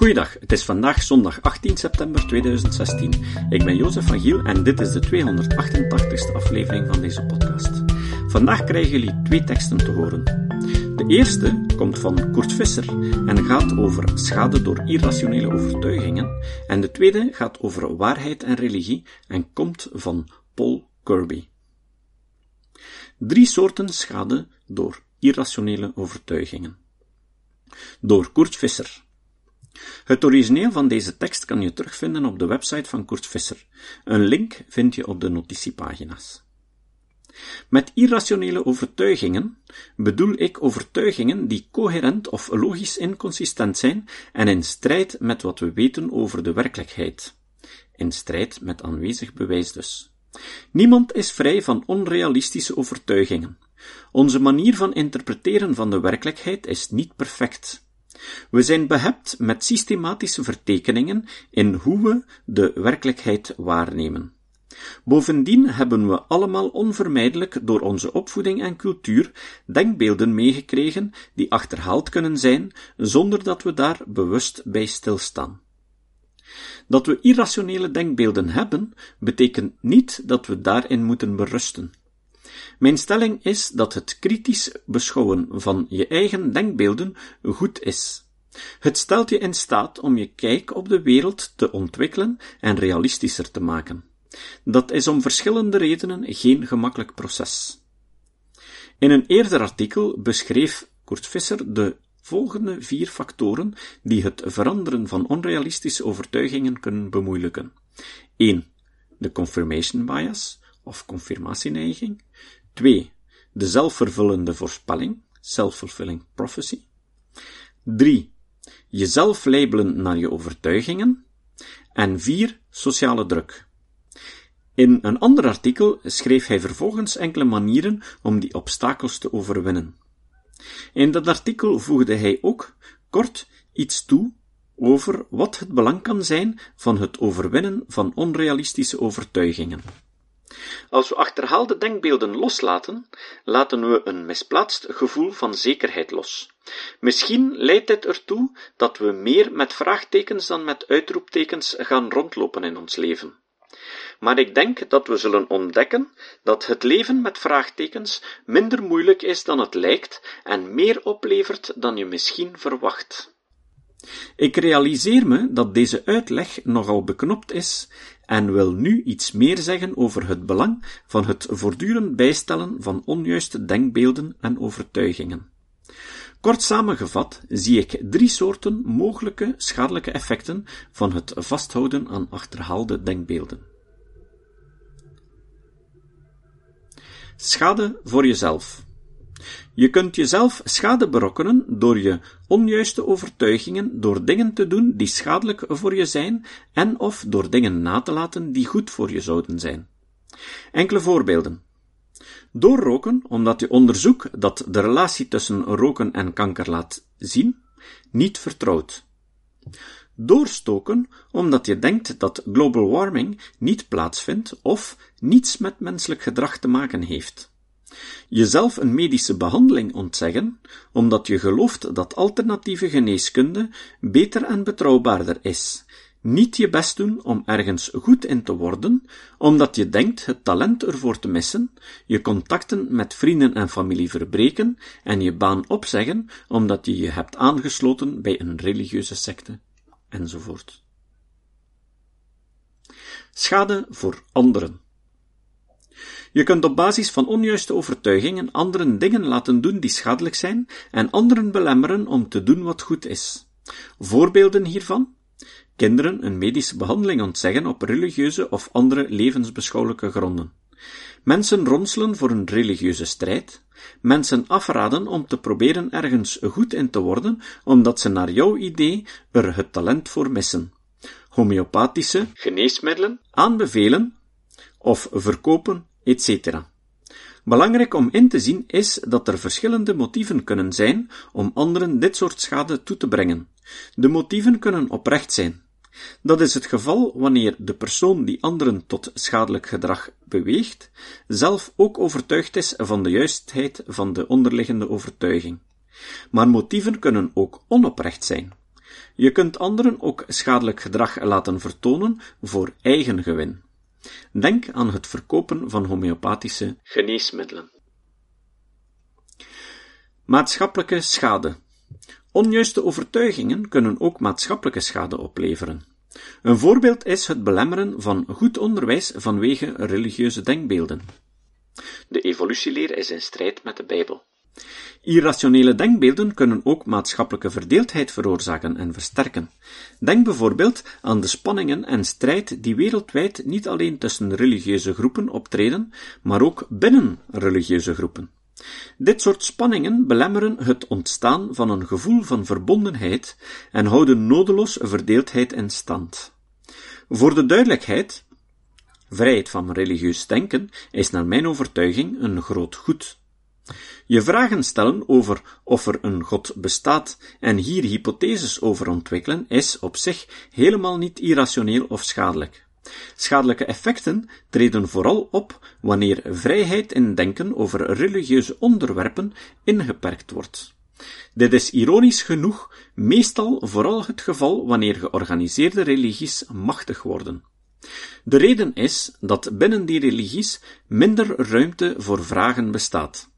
Goeiedag, het is vandaag zondag 18 september 2016. Ik ben Jozef van Giel en dit is de 288ste aflevering van deze podcast. Vandaag krijgen jullie twee teksten te horen. De eerste komt van Kurt Visser en gaat over schade door irrationele overtuigingen. En de tweede gaat over waarheid en religie en komt van Paul Kirby. Drie soorten schade door irrationele overtuigingen. Door Kurt Visser. Het origineel van deze tekst kan je terugvinden op de website van Kurt Visser. Een link vind je op de notitiepagina's. Met irrationele overtuigingen bedoel ik overtuigingen die coherent of logisch inconsistent zijn en in strijd met wat we weten over de werkelijkheid. In strijd met aanwezig bewijs dus. Niemand is vrij van onrealistische overtuigingen. Onze manier van interpreteren van de werkelijkheid is niet perfect. We zijn behept met systematische vertekeningen in hoe we de werkelijkheid waarnemen. Bovendien hebben we allemaal onvermijdelijk door onze opvoeding en cultuur denkbeelden meegekregen die achterhaald kunnen zijn zonder dat we daar bewust bij stilstaan. Dat we irrationele denkbeelden hebben, betekent niet dat we daarin moeten berusten. Mijn stelling is dat het kritisch beschouwen van je eigen denkbeelden goed is. Het stelt je in staat om je kijk op de wereld te ontwikkelen en realistischer te maken. Dat is om verschillende redenen geen gemakkelijk proces. In een eerder artikel beschreef Kurt Visser de volgende vier factoren die het veranderen van onrealistische overtuigingen kunnen bemoeilijken. 1. De confirmation bias, of confirmatieneiging. 2. De zelfvervullende voorspelling, self-fulfilling prophecy. 3. Jezelf labelen naar je overtuigingen. En 4. Sociale druk. In een ander artikel schreef hij vervolgens enkele manieren om die obstakels te overwinnen. In dat artikel voegde hij ook kort iets toe over wat het belang kan zijn van het overwinnen van onrealistische overtuigingen. Als we achterhaalde denkbeelden loslaten, laten we een misplaatst gevoel van zekerheid los. Misschien leidt dit ertoe dat we meer met vraagtekens dan met uitroeptekens gaan rondlopen in ons leven. Maar ik denk dat we zullen ontdekken dat het leven met vraagtekens minder moeilijk is dan het lijkt en meer oplevert dan je misschien verwacht. Ik realiseer me dat deze uitleg nogal beknopt is en wil nu iets meer zeggen over het belang van het voortdurend bijstellen van onjuiste denkbeelden en overtuigingen. Kort samengevat zie ik drie soorten mogelijke schadelijke effecten van het vasthouden aan achterhaalde denkbeelden. Schade voor jezelf. Je kunt jezelf schade berokkenen door je onjuiste overtuigingen, door dingen te doen die schadelijk voor je zijn en of door dingen na te laten die goed voor je zouden zijn. Enkele voorbeelden. Door roken, omdat je onderzoek dat de relatie tussen roken en kanker laat zien, niet vertrouwt. Doorstoken, omdat je denkt dat global warming niet plaatsvindt of niets met menselijk gedrag te maken heeft. Jezelf een medische behandeling ontzeggen, omdat je gelooft dat alternatieve geneeskunde beter en betrouwbaarder is. Niet je best doen om ergens goed in te worden, omdat je denkt het talent ervoor te missen, je contacten met vrienden en familie verbreken en je baan opzeggen omdat je je hebt aangesloten bij een religieuze secte, enzovoort. Schade voor anderen. Je kunt op basis van onjuiste overtuigingen anderen dingen laten doen die schadelijk zijn en anderen belemmeren om te doen wat goed is. Voorbeelden hiervan? Kinderen een medische behandeling ontzeggen op religieuze of andere levensbeschouwelijke gronden. Mensen ronselen voor een religieuze strijd. Mensen afraden om te proberen ergens goed in te worden, omdat ze naar jouw idee er het talent voor missen. Homeopathische geneesmiddelen aanbevelen of verkopen etc. Belangrijk om in te zien is dat er verschillende motieven kunnen zijn om anderen dit soort schade toe te brengen. De motieven kunnen oprecht zijn. Dat is het geval wanneer de persoon die anderen tot schadelijk gedrag beweegt, zelf ook overtuigd is van de juistheid van de onderliggende overtuiging. Maar motieven kunnen ook onoprecht zijn. Je kunt anderen ook schadelijk gedrag laten vertonen voor eigen gewin. Denk aan het verkopen van homeopathische geneesmiddelen. Maatschappelijke schade. Onjuiste overtuigingen kunnen ook maatschappelijke schade opleveren. Een voorbeeld is het belemmeren van goed onderwijs vanwege religieuze denkbeelden. De evolutieleer is in strijd met de Bijbel. Irrationele denkbeelden kunnen ook maatschappelijke verdeeldheid veroorzaken en versterken. Denk bijvoorbeeld aan de spanningen en strijd die wereldwijd niet alleen tussen religieuze groepen optreden, maar ook binnen religieuze groepen. Dit soort spanningen belemmeren het ontstaan van een gevoel van verbondenheid en houden nodeloos verdeeldheid in stand. Voor de duidelijkheid, vrijheid van religieus denken is naar mijn overtuiging een groot goed. Je vragen stellen over of er een God bestaat en hier hypotheses over ontwikkelen is op zich helemaal niet irrationeel of schadelijk. Schadelijke effecten treden vooral op wanneer vrijheid in denken over religieuze onderwerpen ingeperkt wordt. Dit is ironisch genoeg meestal vooral het geval wanneer georganiseerde religies machtig worden. De reden is dat binnen die religies minder ruimte voor vragen bestaat.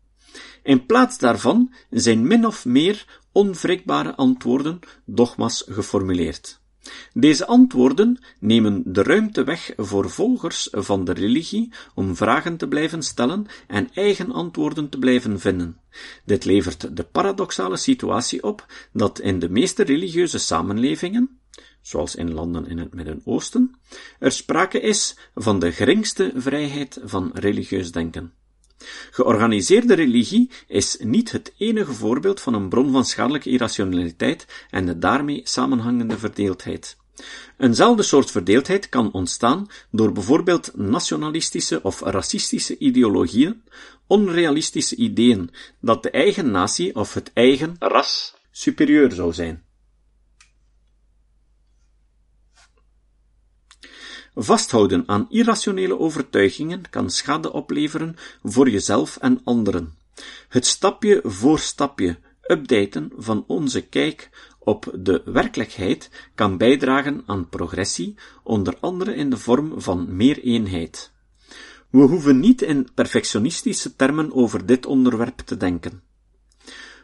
In plaats daarvan zijn min of meer onwrikbare antwoorden, dogma's geformuleerd. Deze antwoorden nemen de ruimte weg voor volgers van de religie om vragen te blijven stellen en eigen antwoorden te blijven vinden. Dit levert de paradoxale situatie op dat in de meeste religieuze samenlevingen, zoals in landen in het Midden-Oosten, er sprake is van de geringste vrijheid van religieus denken. Georganiseerde religie is niet het enige voorbeeld van een bron van schadelijke irrationaliteit en de daarmee samenhangende verdeeldheid. Eenzelfde soort verdeeldheid kan ontstaan door bijvoorbeeld nationalistische of racistische ideologieën, onrealistische ideeën dat de eigen natie of het eigen ras superieur zou zijn. Vasthouden aan irrationele overtuigingen kan schade opleveren voor jezelf en anderen. Het stapje voor stapje updaten van onze kijk op de werkelijkheid kan bijdragen aan progressie, onder andere in de vorm van meer eenheid. We hoeven niet in perfectionistische termen over dit onderwerp te denken.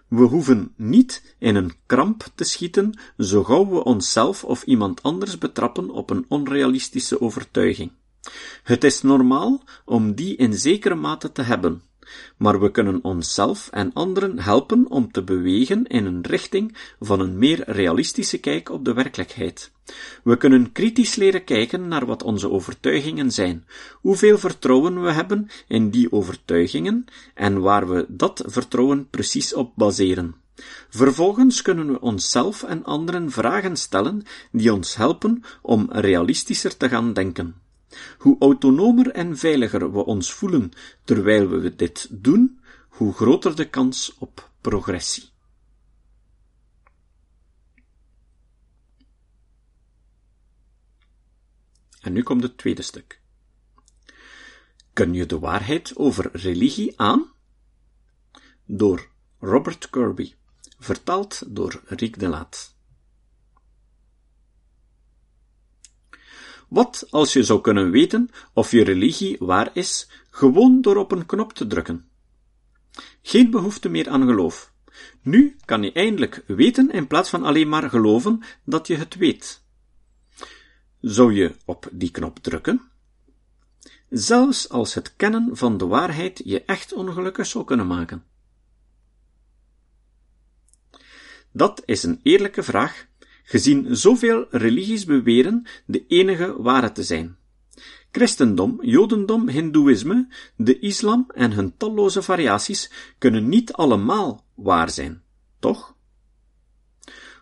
We hoeven niet in een kramp te schieten zo gauw we onszelf of iemand anders betrappen op een onrealistische overtuiging. Het is normaal om die in zekere mate te hebben, maar we kunnen onszelf en anderen helpen om te bewegen in een richting van een meer realistische kijk op de werkelijkheid. We kunnen kritisch leren kijken naar wat onze overtuigingen zijn, hoeveel vertrouwen we hebben in die overtuigingen en waar we dat vertrouwen precies op baseren. Vervolgens kunnen we onszelf en anderen vragen stellen die ons helpen om realistischer te gaan denken. Hoe autonomer en veiliger we ons voelen terwijl we dit doen, hoe groter de kans op progressie. En nu komt het tweede stuk. Kun je de waarheid over religie aan? Door Robert Kirby, vertaald door Riek de Laat. Wat als je zou kunnen weten of je religie waar is, gewoon door op een knop te drukken? Geen behoefte meer aan geloof. Nu kan je eindelijk weten in plaats van alleen maar geloven dat je het weet. Zou je op die knop drukken? Zelfs als het kennen van de waarheid je echt ongelukkig zou kunnen maken. Dat is een eerlijke vraag gezien zoveel religies beweren de enige ware te zijn. Christendom, Jodendom, Hindoeïsme, de islam en hun talloze variaties kunnen niet allemaal waar zijn, toch?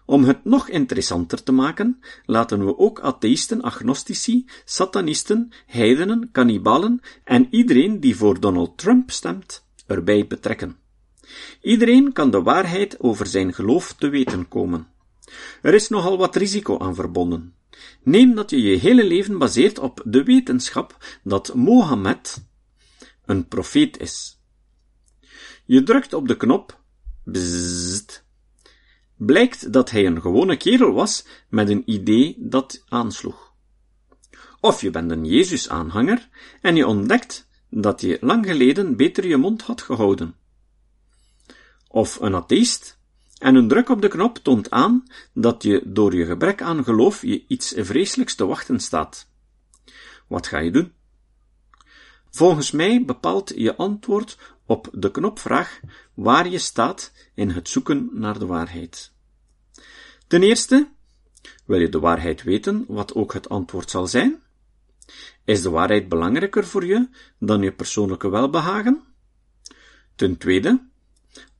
Om het nog interessanter te maken, laten we ook atheïsten, agnostici, satanisten, heidenen, kannibalen en iedereen die voor Donald Trump stemt, erbij betrekken. Iedereen kan de waarheid over zijn geloof te weten komen. Er is nogal wat risico aan verbonden. Neem dat je je hele leven baseert op de wetenschap dat Mohammed een profeet is. Je drukt op de knop bzzzt, blijkt dat hij een gewone kerel was met een idee dat aansloeg. Of je bent een Jezus-aanhanger en je ontdekt dat je lang geleden beter je mond had gehouden. Of een atheïst en een druk op de knop toont aan dat je door je gebrek aan geloof je iets vreselijks te wachten staat. Wat ga je doen? Volgens mij bepaalt je antwoord op de knopvraag waar je staat in het zoeken naar de waarheid. Ten eerste, wil je de waarheid weten, wat ook het antwoord zal zijn? Is de waarheid belangrijker voor je dan je persoonlijke welbehagen? Ten tweede,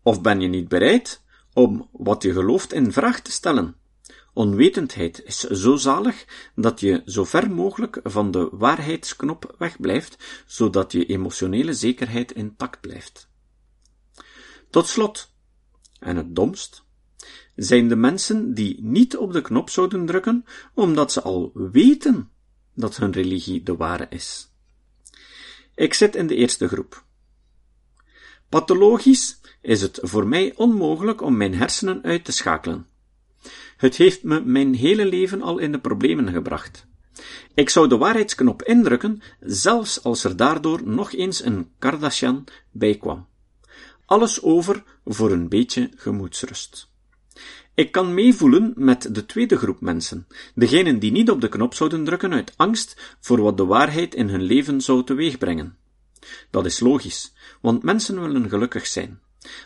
of ben je niet bereid om wat je gelooft in vraag te stellen? Onwetendheid is zo zalig dat je zo ver mogelijk van de waarheidsknop wegblijft, zodat je emotionele zekerheid intact blijft. Tot slot, en het domst, zijn de mensen die niet op de knop zouden drukken, omdat ze al weten dat hun religie de ware is. Ik zit in de eerste groep. Pathologisch is het voor mij onmogelijk om mijn hersenen uit te schakelen. Het heeft me mijn hele leven al in de problemen gebracht. Ik zou de waarheidsknop indrukken, zelfs als er daardoor nog eens een Kardashian bij kwam. Alles over voor een beetje gemoedsrust. Ik kan meevoelen met de tweede groep mensen, degenen die niet op de knop zouden drukken uit angst voor wat de waarheid in hun leven zou teweegbrengen. Dat is logisch, want mensen willen gelukkig zijn.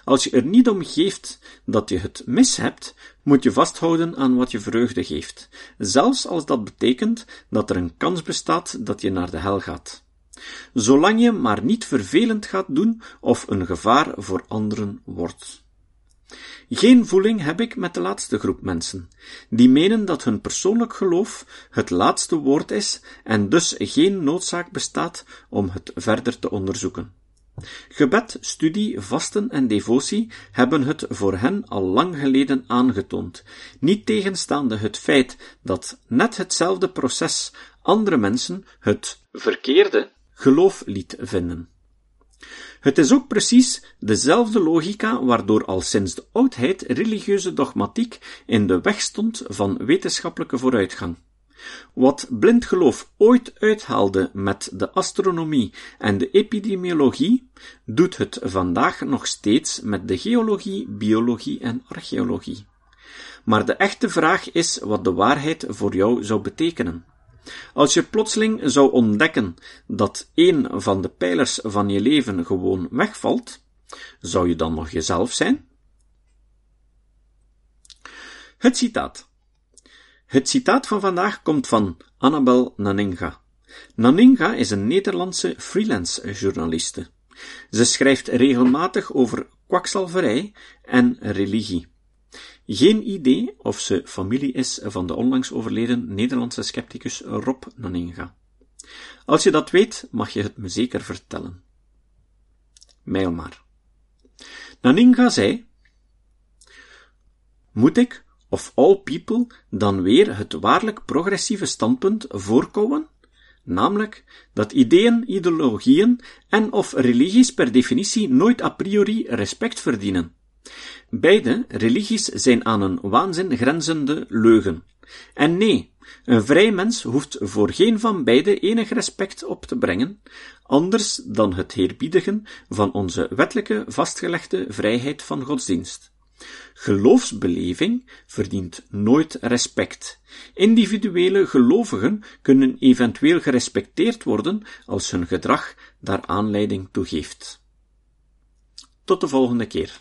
Als je er niet om geeft dat je het mis hebt, moet je vasthouden aan wat je vreugde geeft, zelfs als dat betekent dat er een kans bestaat dat je naar de hel gaat. Zolang je maar niet vervelend gaat doen of een gevaar voor anderen wordt. Geen voeling heb ik met de laatste groep mensen, die menen dat hun persoonlijk geloof het laatste woord is en dus geen noodzaak bestaat om het verder te onderzoeken. Gebed, studie, vasten en devotie hebben het voor hen al lang geleden aangetoond, niet tegenstaande het feit dat net hetzelfde proces andere mensen het verkeerde geloof liet vinden. Het is ook precies dezelfde logica waardoor al sinds de oudheid religieuze dogmatiek in de weg stond van wetenschappelijke vooruitgang. Wat blind geloof ooit uithaalde met de astronomie en de epidemiologie, doet het vandaag nog steeds met de geologie, biologie en archeologie. Maar de echte vraag is wat de waarheid voor jou zou betekenen. Als je plotseling zou ontdekken dat een van de pijlers van je leven gewoon wegvalt, zou je dan nog jezelf zijn? Het citaat. Het citaat van vandaag komt van Annabel Naninga. Naninga is een Nederlandse freelance journaliste. Ze schrijft regelmatig over kwakzalverij en religie. Geen idee of ze familie is van de onlangs overleden Nederlandse scepticus Rob Naninga. Als je dat weet, mag je het me zeker vertellen. Mail maar. Naninga zei: Moet ik, of all people, dan weer het waarlijk progressieve standpunt voorkouwen? Namelijk dat ideeën, ideologieën en of religies per definitie nooit a priori respect verdienen. Beide religies zijn aan een waanzin grenzende leugen. En nee, een vrij mens hoeft voor geen van beide enig respect op te brengen, anders dan het heerbiedigen van onze wettelijke vastgelegde vrijheid van godsdienst. Geloofsbeleving verdient nooit respect. Individuele gelovigen kunnen eventueel gerespecteerd worden als hun gedrag daar aanleiding toe geeft. Tot de volgende keer.